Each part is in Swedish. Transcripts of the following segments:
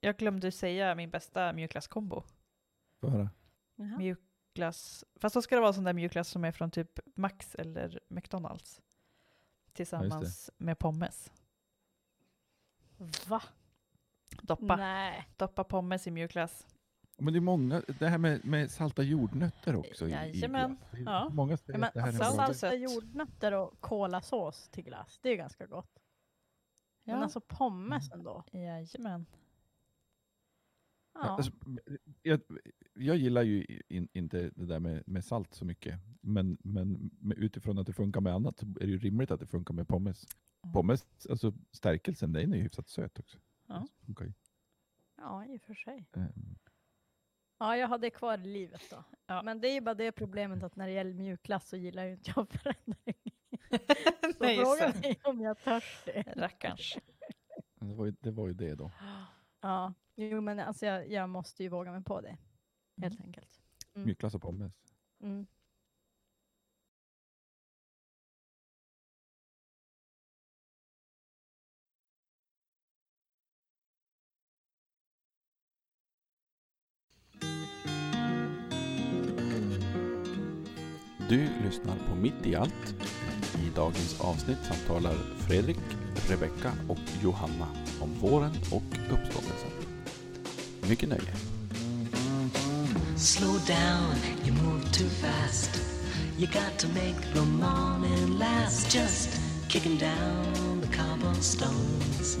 Jag glömde säga min bästa mjukglasskombo. Få höra. Jaha. Mjukglass, fast då ska det vara sån där mjukglass som är från typ Max eller McDonalds. Tillsammans med pommes. Va? Doppa, Nej. doppa pommes i mjukglass. Men det är många, det här med, med salta jordnötter också i, i Jajamän. glass. Det är Ja. Många säger men att det här är salt- jordnötter och kolasås till glass, det är ganska gott. Men Ja, alltså pommes ändå. jajamän. Ja. Alltså, jag, jag gillar ju in, inte det där med, med salt så mycket, men, men utifrån att det funkar med annat så är det ju rimligt att det funkar med pommes. Mm. Pommes, alltså stärkelsen, den är ju hyfsat söt också. Ja. Funkar ju. ja, i och för sig. Ehm, Ja, jag har det kvar i livet då. Ja. Men det är ju bara det problemet att när det gäller mjukglass så gillar ju inte jag förändring. Så Nej, fråga så. mig om jag törs det. Rackarns. det, var ju, det var ju det då. Ja, jo men alltså jag, jag måste ju våga mig på det. Helt enkelt. Mm. Mjukglass och pommes. Mm. Du lyssnar på Mitt i allt. I dagens avsnitt samtalar Fredrik, Rebecka och Johanna om våren och uppståndelsen. Mycket nöje. Slow down, you move too fast. You got to make the morning last. Just kicking down the cobblestones,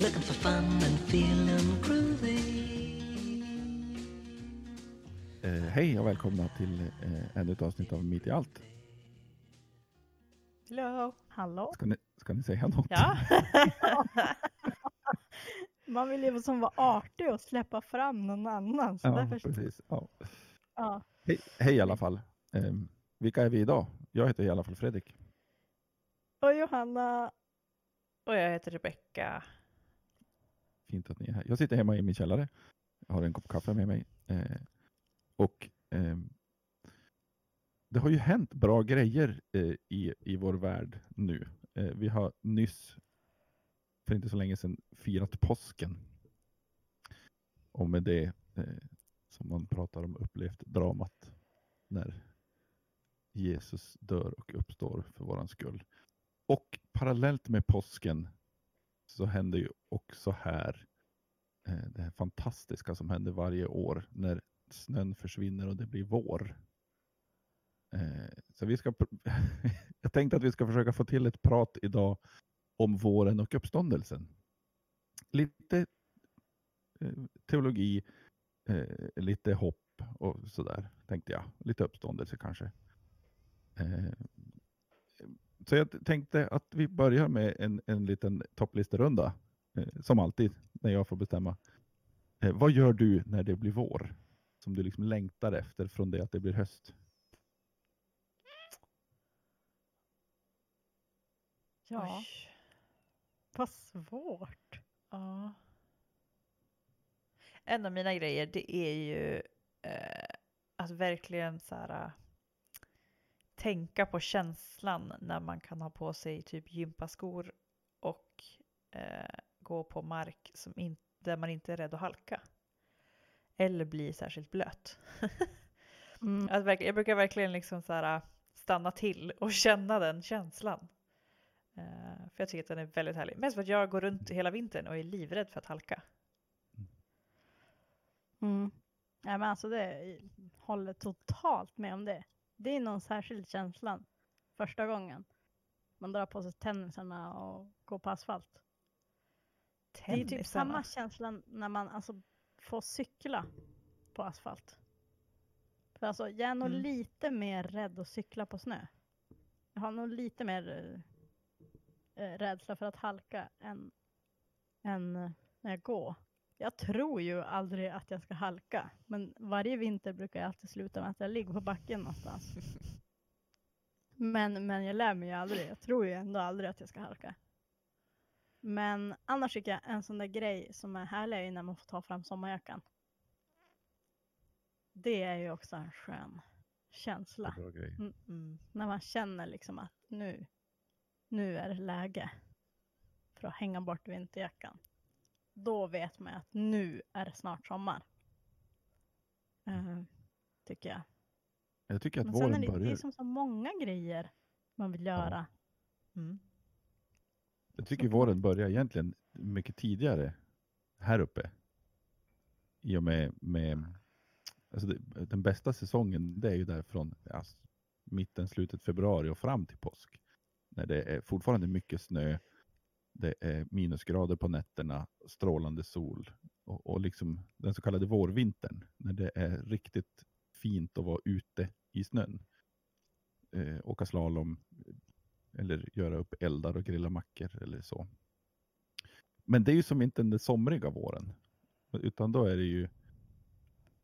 looking for fun and feeling groovy. Eh, hej och välkomna till eh, ännu ett avsnitt av Mitt i allt. Hello. Hallå? Ska ni, ska ni säga något? Ja. Man vill ju som vara artig och släppa fram någon annan. Så Ja, därför, precis. Ja. ja. Hej, hej i alla fall. Ehm, vilka är vi idag? Jag heter i alla fall Fredrik. Och Johanna, Och jag heter Rebecka. Fint att ni är här. Jag sitter hemma i min källare. Jag har en kopp kaffe med mig. Eh, och ehm, det har ju hänt bra grejer eh, i, i vår värld nu. Eh, vi har nyss, för inte så länge sedan, firat påsken. Och med det, eh, som man pratar om, upplevt dramat när Jesus dör och uppstår för våran skull. Och parallellt med påsken så händer ju också här eh, det här fantastiska som händer varje år när snön försvinner och det blir vår. Eh, Så vi ska, jag tänkte att vi ska försöka få till ett prat idag om våren och uppståndelsen. Lite eh, teologi, eh, lite hopp och sådär tänkte jag. Lite uppståndelse kanske. Eh, Så jag tänkte att vi börjar med en, en liten topplisterunda. Som alltid när jag får bestämma. Vad gör du när det blir vår? Som du liksom längtar efter från det att det blir höst? ja, Oj. Vad svårt. Ja. En av mina grejer det är ju eh, att verkligen så här, äh, tänka på känslan när man kan ha på sig typ gympaskor och eh, gå på mark som in, där man inte är rädd att halka. Eller bli särskilt blöt. Mm. Att verkligen, jag brukar verkligen liksom så här, äh, stanna till och känna den känslan. Eh, för jag tycker att den är väldigt härlig. Mest för att jag går runt hela vintern och är livrädd för att halka. Mm. Ja, men alltså det håller totalt med om det. Det är någon särskild känslan första gången man drar på sig tennisarna och går på asfalt. Det är typ Tennisarna. samma känsla när man alltså får cykla på asfalt. För alltså, jag är nog Mm. lite mer rädd att cykla på snö. Jag har nog lite mer eh, rädsla för att halka än, än eh, när jag går. Jag tror ju aldrig att jag ska halka, men varje vinter brukar jag alltid sluta med att jag ligger på backen någonstans. Men, men jag lär mig ju aldrig. Jag tror ju ändå aldrig att jag ska halka. Men annars tycker jag en sån där grej som är härlig är när man får ta fram sommarjackan. Det är ju också en skön känsla. Mm, Mm. när man känner liksom att nu, nu är det läge för att hänga bort vinterjackan. då vet man att nu är det snart sommar. Eh, tycker jag. Jag tycker att Men våren är det, börjar. är som så många grejer man vill göra. Mm. Jag tycker våren börjar egentligen mycket tidigare här uppe. I och med, med alltså det, den bästa säsongen det är ju därifrån ja, mitten, slutet februari och fram till påsk. När det är fortfarande mycket snö, det är minusgrader på nätterna, strålande sol och, och liksom den så kallade vårvintern när det är riktigt fint att vara ute i snön. Eh, åka slalom, eller göra upp eldar och grilla mackor eller så. Men det är ju som inte den somriga våren. Utan då är det ju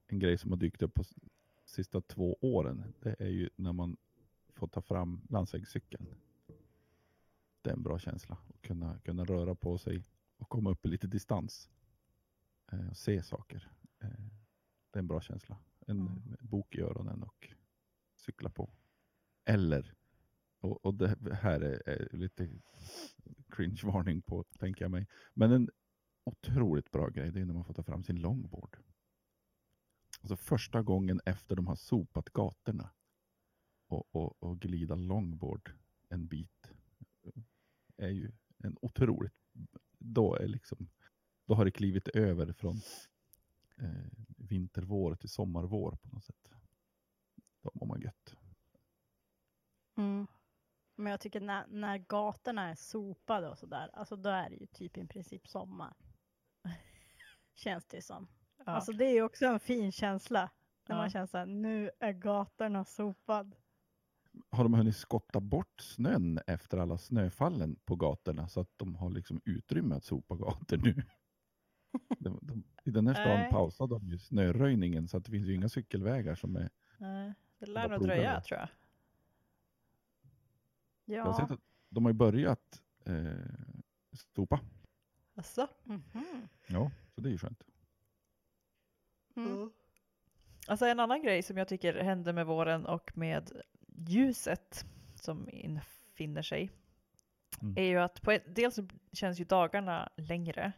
en grej som har dykt upp på sista två åren. Det är ju när man får ta fram landsvägscykeln. Det är en bra känsla att kunna, kunna röra på sig och komma upp i lite distans. Eh, och se saker. Eh, det är en bra känsla. En Mm. bok i öronen och cykla på. Eller och, och det här är, är lite cringe-varning på, tänker jag mig. Men en otroligt bra grej, det är när man får ta fram sin longboard. Alltså första gången efter de har sopat gatorna och, och, och glida longboard en bit är ju en otroligt, då är liksom, då har det klivit över från eh, vintervår till sommarvår på något sätt. Då mår man gött. Mm. Men jag tycker när, när gatorna är sopade och sådär, alltså då är det ju typ i princip sommar. Känns det som. Ja. Alltså det är ju också en fin känsla. När Ja. man känner såhär, nu är gatorna sopad. Har de hunnit skotta bort snön efter alla snöfallen på gatorna så att de har liksom utrymme att sopa gator nu. De, de, I den här stan pausade de ju snöröjningen så att det finns ju inga cykelvägar som är... Nej, det lär nog dröja tror jag. Jag har Ja. sett att de har ju börjat eh, sopa. Alltså. Mhm. Ja, så det är ju skönt. Mm. Alltså en annan grej som jag tycker händer med våren och med ljuset som infinner sig Mm. är ju att på dels känns ju dagarna längre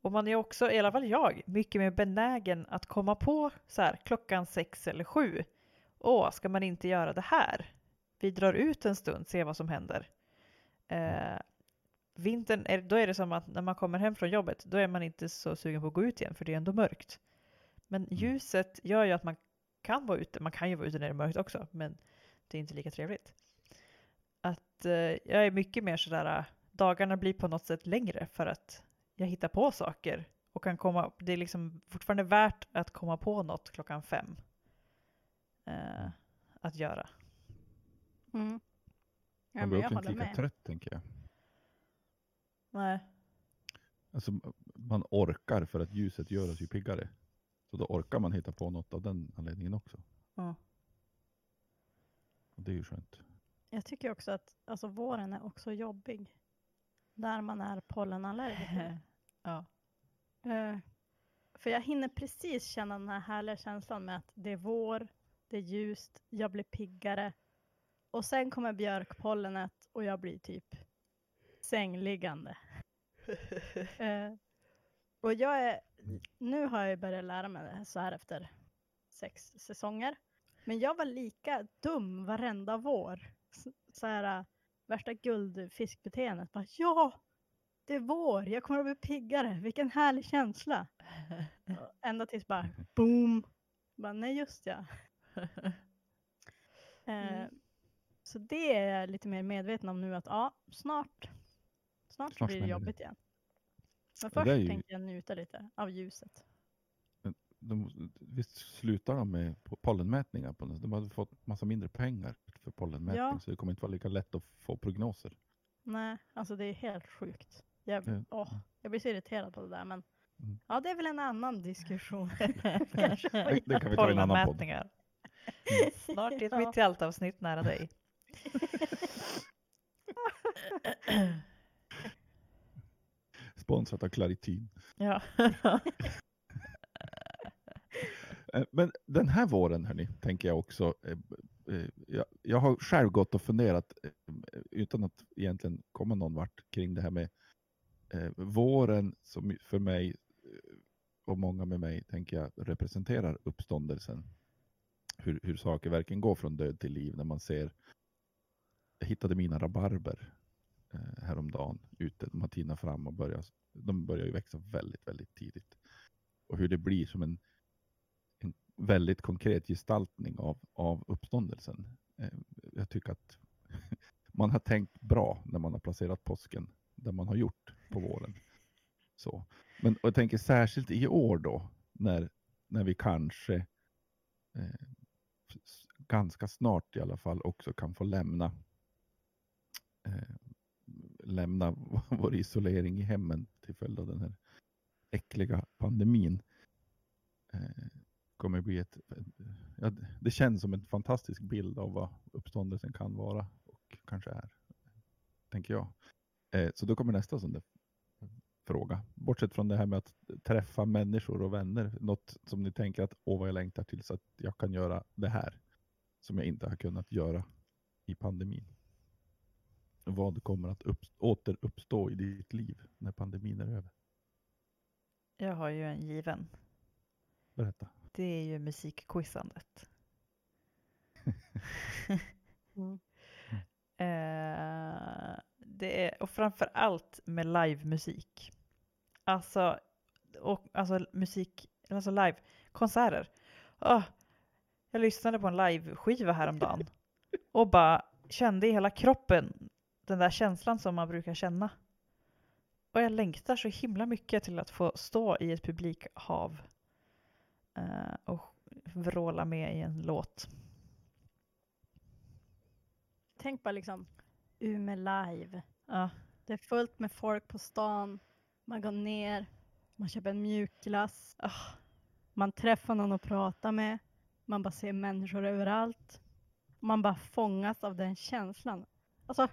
och man är också, i alla fall jag, mycket mer benägen att komma på så här klockan sex eller sju. Åh, ska man inte göra det här? Vi drar ut en stund, se vad som händer. Eh, vintern, är, då är det som att när man kommer hem från jobbet, då är man inte så sugen på att gå ut igen för det är ändå mörkt. Men ljuset gör ju att man kan vara ute. Man kan ju vara ute när det är mörkt också, men det är inte lika trevligt. Att eh, jag är mycket mer sådär, dagarna blir på något sätt längre för att jag hittar på saker och kan komma, det är liksom fortfarande värt att komma på något klockan fem. Eh, att göra. Mm. Ja, Man men blir jag också inte lika med. trött tänker jag. Nej. Alltså, man orkar för att ljuset gör oss ju piggare. Så då orkar man hitta på något av den anledningen också. Ja. Det är ju skönt. Jag tycker också att alltså, våren är också jobbig. Där man är pollenallergiker. ja. Eh, för jag hinner precis känna den här härliga känslan med att det är vår, det är ljust, jag blir piggare. Och sen kommer björkpollenet och jag blir typ sängliggande. Eh, och jag är, nu har jag börjat lära mig det så här efter sex säsonger. Men jag var lika dum varenda vår. Så, så här, äh, värsta guldfiskbeteendet. Bara, ja, det är vår, jag kommer att bli piggare, vilken härlig känsla. Ända tills bara boom. Bara, nej just ja. Eh, Så det är jag lite mer medveten om nu att ja, snart, snart, Snart blir det jobbigt igen. Men först ju- tänkte jag njuta lite av ljuset. De, visst slutar de med po- pollenmätningar? På, de hade fått massa mindre pengar för pollenmätning Ja. så det kommer inte vara lika lätt att få prognoser. Nej, alltså det är helt sjukt. Jag, Mm. åh, jag blir så irriterad på det där men Mm. ja, det är väl en annan diskussion. Kanske. Det, det kan vi ta i en annan podd. Snart i ett Ja. mitt i allt avsnitt nära dig. Sponsrat av Claritin. Ja. Eh, men den här våren, hörni, tänker jag också. Eh, eh, jag, jag har själv gått och funderat utan att egentligen komma någon vart kring det här med våren som för mig och många med mig tänker jag representerar uppståndelsen. Hur, hur saker verkligen går från död till liv när man ser. Jag hittade mina rabarber eh, häromdagen ute. De har tinat fram och börjar, de börjar ju växa väldigt, väldigt tidigt. Och hur det blir som en väldigt konkret gestaltning av, av uppståndelsen. Eh, jag tycker att man har tänkt bra när man har placerat påsken där man har gjort på våren. Så. Men jag tänker särskilt i år då, när, när vi kanske eh, ganska snart i alla fall också kan få lämna eh, lämna vår isolering i hemmen till följd av den här äckliga pandemin. Eh, kommer bli ett, ja, det känns som en fantastisk bild av vad uppståndelsen kan vara och kanske är, tänker jag. Eh, så då kommer nästa sån fråga. Bortsett från det här med att träffa människor och vänner. Något som ni tänker att åh vad jag längtar till så att jag kan göra det här. Som jag inte har kunnat göra i pandemin. Vad kommer att upp, återuppstå i ditt liv när pandemin är över? Jag har ju en given. Berätta. Det är ju musikquizandet. Mm. Eh, det är, och framför allt med livemusik. Alltså, och, alltså musik, alltså live, konserter. Åh, jag lyssnade på en liveskiva häromdagen och bara kände i hela kroppen den där känslan som man brukar känna. Och jag längtar så himla mycket till att få stå i ett publikhav och vråla med i en låt. Tänk bara liksom Umeå live. Ja, Det är fullt med folk på stan. Man går ner, man köper en mjukglass. Ah. Man träffar någon att prata med. Man bara ser människor överallt. Man bara fångas av den känslan. Alltså,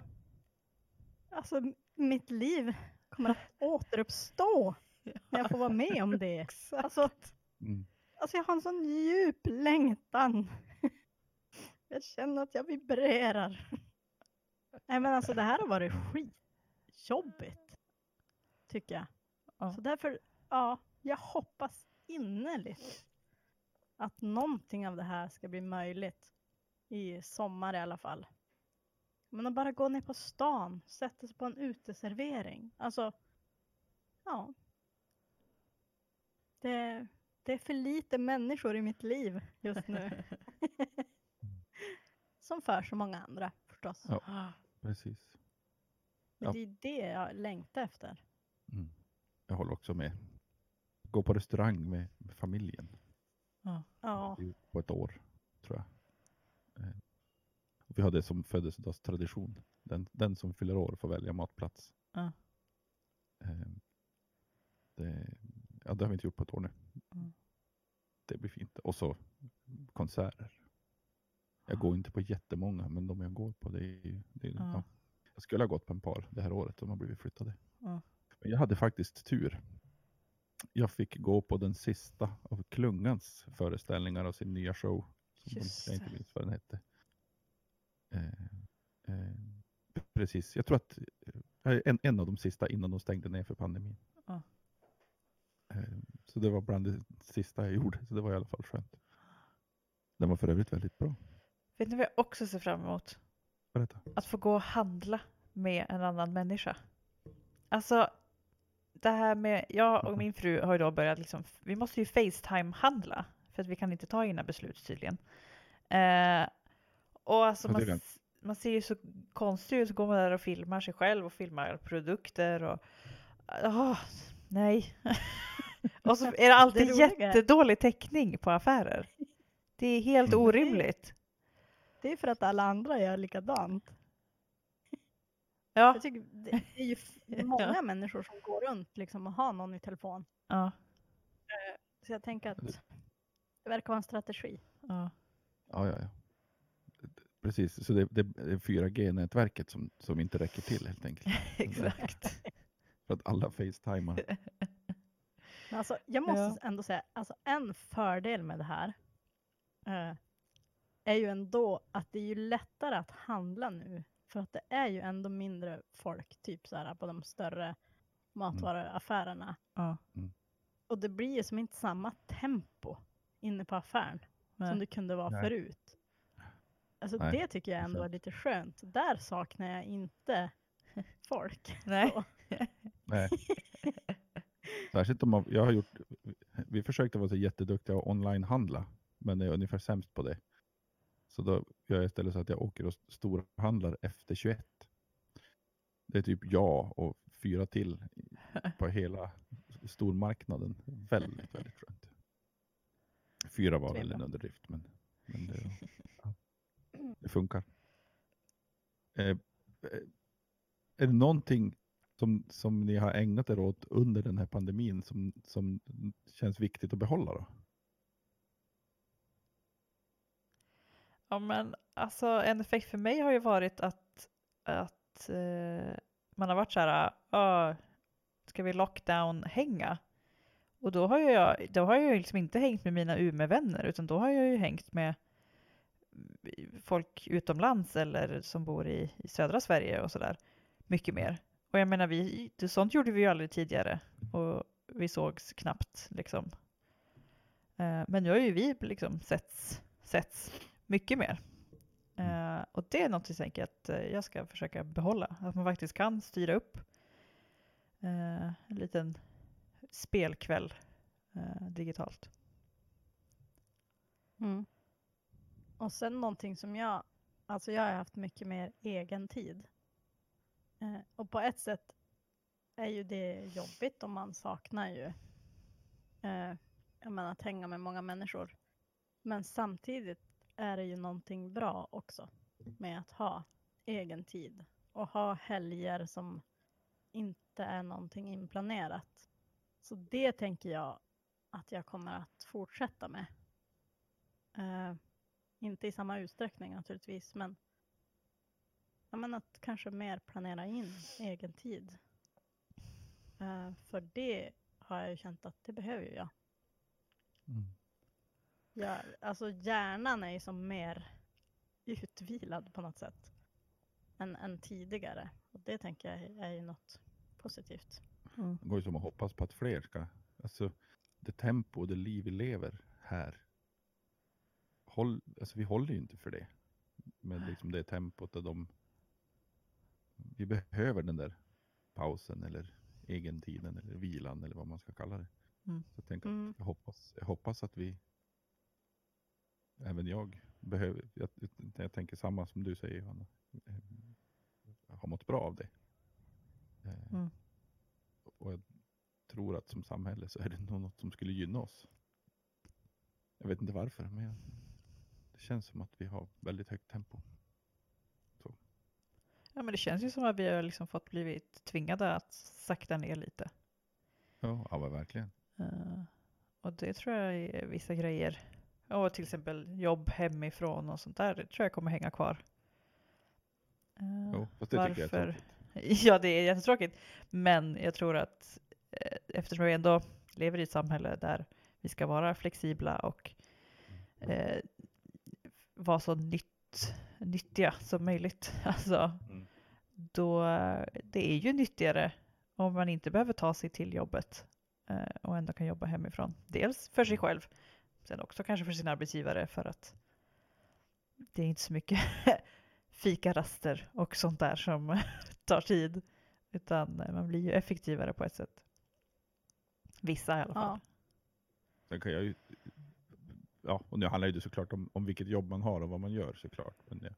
alltså mitt liv kommer att återuppstå när jag får vara med om det. Alltså, Mm. Alltså jag har en sån djup längtan. Jag känner att jag vibrerar. Nej men alltså det här har varit skitjobbigt. Tycker jag. Ja. Så därför, ja, jag hoppas innerligt att någonting av det här ska bli möjligt. I sommar i alla fall. Men att bara gå ner på stan, sätta sig på en uteservering. Alltså, ja. Det, det är för lite människor i mitt liv just nu. Som för så många andra förstås. Ja. Precis. Men Ja. det är det jag längtar efter. Mm. Jag håller också med. Gå på restaurang med, med familjen. Ja, På ett år, tror jag. Eh, Vi har det som födelsedagstradition. Den, den som fyller år får välja matplats. Ja. Eh, Det, ja, det har vi inte gjort på ett år nu. Mm. Det blir fint. Och så konserter. Jag går inte på jättemånga, men de jag går på, det är. Det är, Ja. ja. Jag skulle ha gått på en par det här året som har blivit flyttade. Ja. Men jag hade faktiskt tur. Jag fick gå på den sista av Klungans föreställningar av sin nya show. Som de, jag inte minns vad den hette. Eh, eh, precis, jag tror att eh, en, en av de sista innan de stängde ner för pandemin. Eh, så det var bland det sista jag gjorde, så det var i alla fall skönt. Den var för övrigt väldigt bra. Vet ni vad jag också ser fram emot? Berätta. Att få gå och handla med en annan människa. Alltså, det här med, jag och min fru har ju då börjat liksom, vi måste ju Facetime-handla. För att vi kan inte ta egna beslut tydligen. Eh, och alltså man, man ser ju så konstig ut, så går man där och filmar sig själv och filmar produkter och åh, nej. och så är det alltid Det jättedålig täckning på affärer. Det är helt orimligt. det är för att alla andra gör likadant. Ja, Jag tycker det är ju många människor som går runt liksom och har någon i telefon. ja, Så jag tänker att det verkar vara en strategi. ja. Ja, ja, ja. Precis, så det, det är 4G-nätverket som, som inte räcker till helt enkelt. Exakt. För att alla facetimar. Alltså, jag måste Ja. ändå säga, alltså en fördel med det här eh, är ju ändå att det är ju lättare att handla nu. För att det är ju ändå mindre folk, typ så här på de större matvaruaffärerna. Ja. Och det blir ju som inte samma tempo inne på affären Nej. som det kunde vara Nej. förut. Alltså Nej, det tycker jag ändå är lite skönt. Där saknar jag inte folk. Nej. Särskilt om man, jag har gjort, vi försökte vara så jätteduktiga och online-handla, men är ungefär sämst på det. Så då gör jag istället så att jag åker och storhandlar efter 21. Det är typ jag och fyra till på hela stormarknaden. Väldigt, väldigt skönt. Fyra var väl en underdrift, men, men det, det funkar. Eh, eh, är det någonting som, som ni har ägnat er åt under den här pandemin som, som känns viktigt att behålla då? Ja men alltså en effekt för mig har ju varit att, att eh, man har varit så här, äh, ska vi lockdown-hänga? Och då har jag, då har jag liksom inte hängt med mina Umeå-vänner utan då har jag ju hängt med folk utomlands eller som bor i, i södra Sverige och sådär. Mycket mer. Och jag menar, vi, sånt gjorde vi ju aldrig tidigare och vi sågs knappt liksom. Eh, men nu har ju vi liksom setts, setts mycket mer. Eh, och det är något jag tänker att eh, jag ska försöka behålla. Att man faktiskt kan styra upp eh, en liten spelkväll eh, digitalt. Mm. Och sen någonting som jag, alltså jag har haft mycket mer egen tid. Eh, och på ett sätt är ju det jobbigt om man saknar ju eh, jag menar, att hänga med många människor. Men samtidigt är det ju någonting bra också med att ha egen tid och ha helger som inte är någonting inplanerat. Så det tänker jag att jag kommer att fortsätta med. Eh, inte i samma utsträckning naturligtvis, men, ja, men att kanske mer planera in egen tid. Eh, för det har jag ju känt att det behöver jag. jag. Alltså hjärnan är ju som mer utvilad på något sätt än, än tidigare. Och det tänker jag är ju något positivt. Det går ju som att hoppas på att fler ska, alltså det tempo och det liv vi lever här. Håll, alltså vi håller ju inte för det. Med liksom det tempot och de, vi behöver den där pausen eller egentiden eller vilan eller vad man ska kalla det. Mm. Så jag, tänker Mm. att jag, hoppas, jag hoppas att vi, även jag, behöver, jag, jag tänker samma som du säger Johanna, eh, har mått bra av det. Eh, Mm. och jag tror att som samhälle så är det något som skulle gynna oss. Jag vet inte varför, men jag, det känns som att vi har väldigt högt tempo. Ja, men det känns ju som att vi har liksom fått blivit tvingade att sakta ner lite. Ja, ja verkligen. Eh, och det tror jag är vissa grejer. Och till exempel jobb hemifrån och sånt där. Det tror jag kommer hänga kvar. Eh, Jo, fast det tycker jag är varför? tråkigt. Ja, det är jättetråkigt. Men jag tror att eh, eftersom vi ändå lever i ett samhälle där vi ska vara flexibla och eh, vara så nytt, nyttiga som möjligt. Alltså, Mm. Då, det är ju nyttigare om man inte behöver ta sig till jobbet eh, och ändå kan jobba hemifrån. Dels för sig själv, sen också kanske för sin arbetsgivare för att det är inte så mycket fikaraster och sånt där som tar tid. Utan man blir ju effektivare på ett sätt. Vissa i alla fall. Ja. Kan jag ju, ja, och nu handlar ju det såklart om, om vilket jobb man har och vad man gör såklart. Men jag,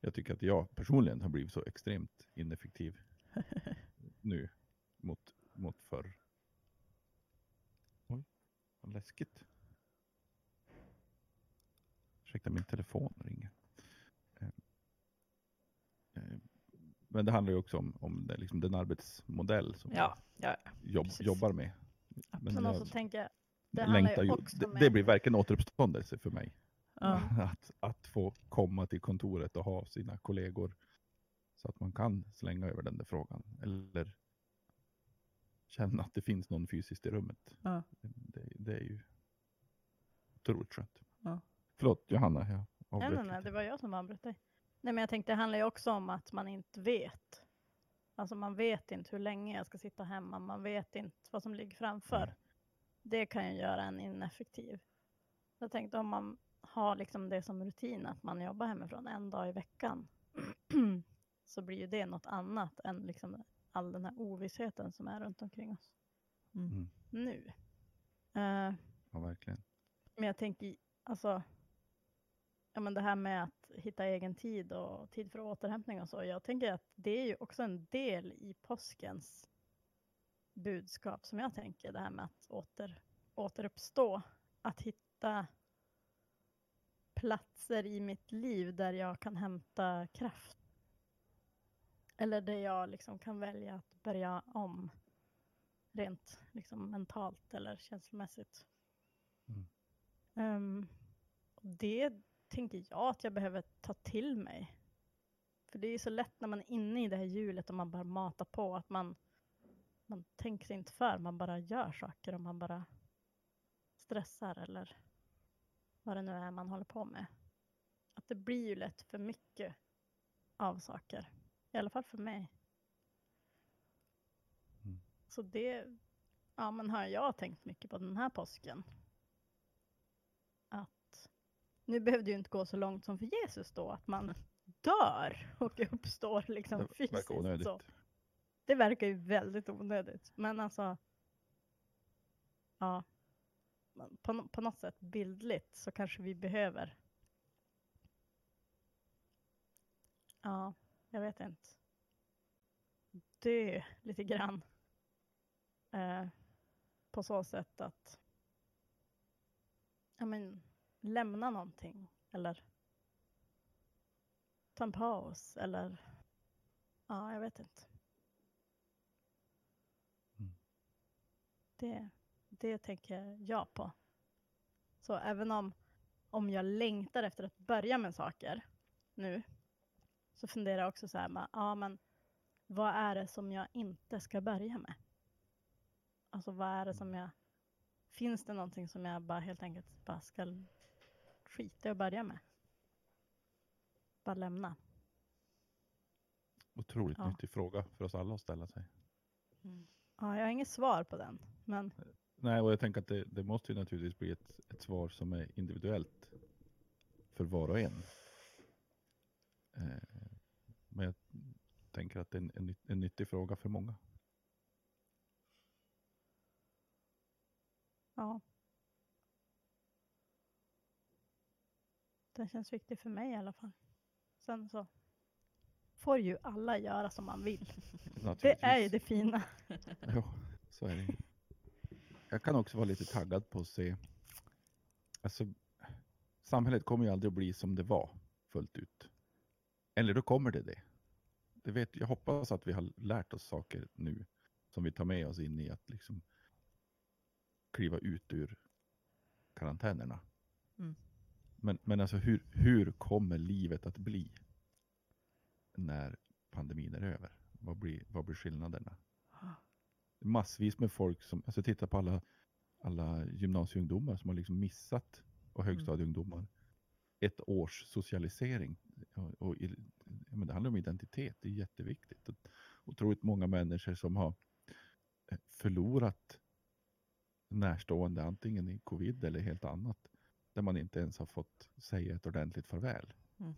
jag tycker att jag personligen har blivit så extremt ineffektiv nu mot, mot förr. Oj, vad läskigt. Ursäkta, min telefon ringer. Eh, eh, Men det handlar ju också om, om det, liksom den arbetsmodell som Ja, ja, vi jobb, jobbar med. Men Men jag tänker jag, det längtar ju det, det blir verkligen återuppståndelse för mig. Ja. Att, att få komma till kontoret och ha sina kollegor så att man kan slänga över den där frågan. Eller känna att det finns någon fysiskt i rummet. Ja. Det, det är ju otroligt skönt. Ja. Förlåt Johanna, jag Nej, avbröt nej, nej, det var jag som avbröt dig. Nej, men jag tänkte det handlar ju också om att man inte vet. Alltså man vet inte hur länge jag ska sitta hemma, man vet inte vad som ligger framför. Nej. Det kan ju göra en ineffektiv. Jag tänkte om man har liksom det som rutin att man jobbar hemifrån en dag i veckan så blir ju det något annat än liksom all den här ovissheten som är runt omkring oss Mm. Mm. nu. Eh, Ja, verkligen. men jag tänker, alltså, ja men det här med att hitta egen tid och tid för återhämtning och så. Jag tänker att det är ju också en del i påskens budskap som jag tänker, det här med att åter, återuppstå. Att hitta platser i mitt liv där jag kan hämta kraft. Eller där jag liksom kan välja att börja om rent liksom mentalt eller känslomässigt. Mm. Och det tänker jag att jag behöver ta till mig. För det är ju så lätt när man är inne i det här hjulet och man bara matar på att man, man tänker sig inte för, man bara gör saker och man bara stressar eller vad det nu är man håller på med. Att det blir ju lätt för mycket av saker. I alla fall för mig. Mm. Så det ja, men har jag tänkt mycket på den här påsken. Att nu behövde ju inte gå så långt som för Jesus då, att man dör och uppstår liksom Det fysiskt. verkar onödigt. Så. Det verkar ju väldigt onödigt, men alltså. Ja. På, på något sätt bildligt så kanske vi behöver. Ja, jag vet inte. Dö lite grann. Eh, på så sätt att ja, men, lämna någonting eller ta en paus eller ja, jag vet inte. Mm. Det, det tänker jag på. Så även om, om jag längtar efter att börja med saker nu så funderar jag också så här, ja men vad är det som jag inte ska börja med? Alltså vad är det som jag, finns det någonting som jag bara helt enkelt bara ska skita i att börja med? Bara lämna. Otroligt Ja. nyttig fråga för oss alla att ställa sig. Ja, jag har inget svar på den, men Nej, och jag tänker att det, det måste ju naturligtvis bli ett, ett svar som är individuellt för var och en. Eh, men jag tänker att det är en, en, en nyttig fråga för många. ja. Den känns viktig för mig i alla fall. Sen så får ju alla göra som man vill. Det är ju det fina. Jo, så är det. Jag kan också vara lite taggad på att se. Alltså, samhället kommer ju aldrig att bli som det var fullt ut. Eller då kommer det det. det vet, jag hoppas att vi har lärt oss saker nu som vi tar med oss in i att liksom kliva ut ur karantänerna. Mm. Men, men alltså hur, hur kommer livet att bli när pandemin är över? Vad blir, vad blir skillnaderna? Massvis med folk som, alltså titta på alla, alla gymnasieungdomar som har liksom missat, och högstadieungdomar, ett års socialisering. Och, och, men det handlar om identitet, det är jätteviktigt. Och Otroligt många människor som har eh, förlorat närstående, antingen i covid eller helt annat, där man inte ens har fått säga ett ordentligt farväl. Mm.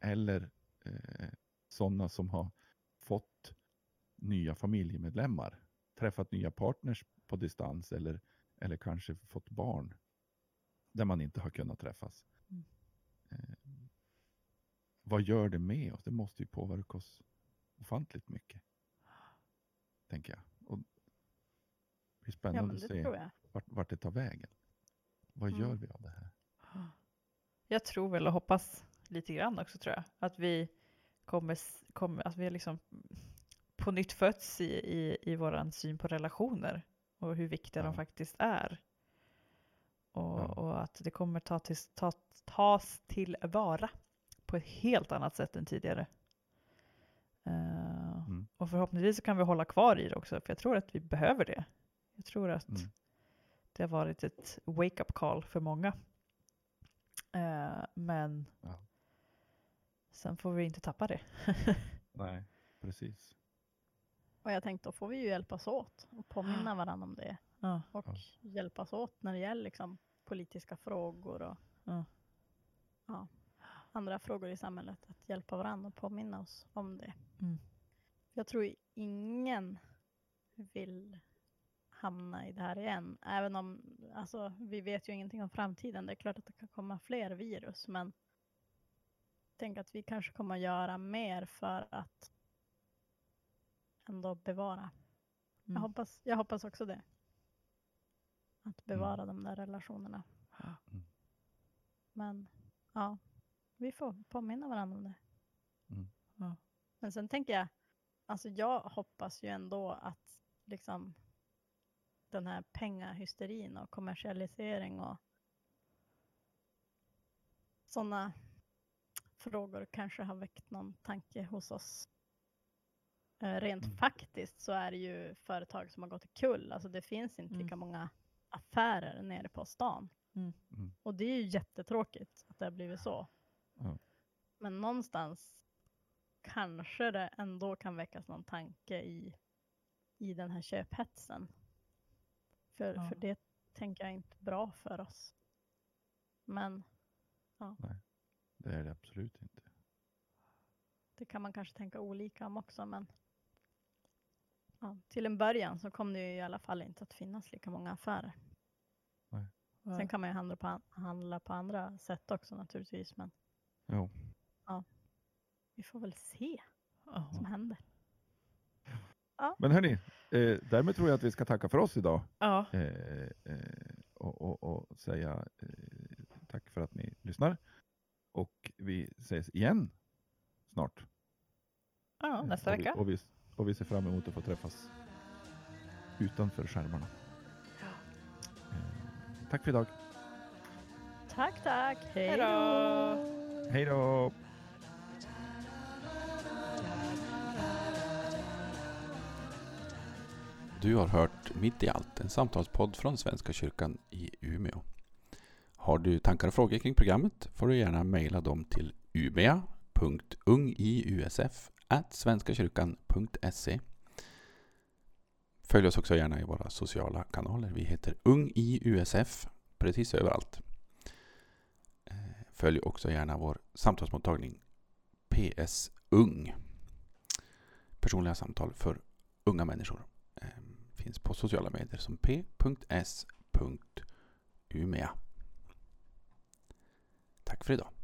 Eller eh, sådana som har fått nya familjemedlemmar, träffat nya partners på distans eller, eller kanske fått barn där man inte har kunnat träffas. Mm. Eh, vad gör det med oss? Det måste ju påverka oss ofantligt mycket. Tänker jag. Och det blir Ja, spännande att det se tror jag. vart, vart det tar vägen. Vad Mm. gör vi av det här? Jag tror väl och hoppas lite grann också tror jag. Att vi kommer, kommer att vi liksom på nytt fötts i, i, i våran syn på relationer och hur viktiga Ja. de faktiskt är. Och, Ja. och att det kommer ta till, ta, tas tillvara på ett helt annat sätt än tidigare. Eh, Mm. Och förhoppningsvis så kan vi hålla kvar i det också, för jag tror att vi behöver det. Jag tror att Mm. det har varit ett wake-up call för många. Eh, men Ja. sen får vi inte tappa det. Nej, precis. Och jag tänkte då får vi ju hjälpas åt och påminna varandra om det. Ja. Och Ja. hjälpas åt när det gäller liksom politiska frågor och Ja. ja, andra frågor i samhället. Att hjälpa varandra och påminna oss om det. Mm. Jag tror ingen vill hamna i det här igen. Även om, alltså vi vet ju ingenting om framtiden. Det är klart att det kan komma fler virus, men tänk att vi kanske kommer att göra mer för att ändå bevara. Jag, Mm. hoppas, jag hoppas också det. Att bevara de där relationerna. Mm. Men ja, vi får påminna varandra om det. Mm. Ja. Men sen tänker jag, alltså jag hoppas ju ändå att liksom den här pengahysterin och kommersialisering och sådana frågor kanske har väckt någon tanke hos oss. Eh, Rent Mm. faktiskt så är det ju företag som har gått kull. Alltså det finns inte Mm. lika många affärer nere på stan. Mm. Mm. Och det är ju jättetråkigt att det har blivit så. Ja. Men någonstans kanske det ändå kan väckas någon tanke i, i den här köphetsen. För, Ja. för det tänker jag är inte bra för oss. Men Det är det absolut inte. det kan man kanske tänka olika om också. Men ja, till en början så kommer det ju i alla fall inte att finnas lika många affärer. Ja. Sen kan man ju handla på, an- handla på andra sätt också naturligtvis. Men Jo. vi får väl se Ja. vad som händer. Men hörni, eh, därmed tror jag att vi ska tacka för oss idag. Ja. Eh, eh, och, och, och säga eh, tack för att ni lyssnar. Och vi ses igen snart. ja, nästa och vi, vecka. och, vi, och vi ser fram emot att få träffas utanför skärmarna. Eh, tack för idag. Tack, tack. Hej då. Hej då! Du har hört Mitt i allt, en samtalspodd från Svenska kyrkan i Umeå. Har du tankar och frågor kring programmet får du gärna mejla dem till svenskakyrkan.se. Följ oss också gärna i våra sociala kanaler. Vi heter Ung i USF precis överallt. Eh, följ också gärna vår samtalsmottagning PS Ung. Personliga samtal för unga människor eh, finns på sociala medier som p.s.umea. Tack för idag.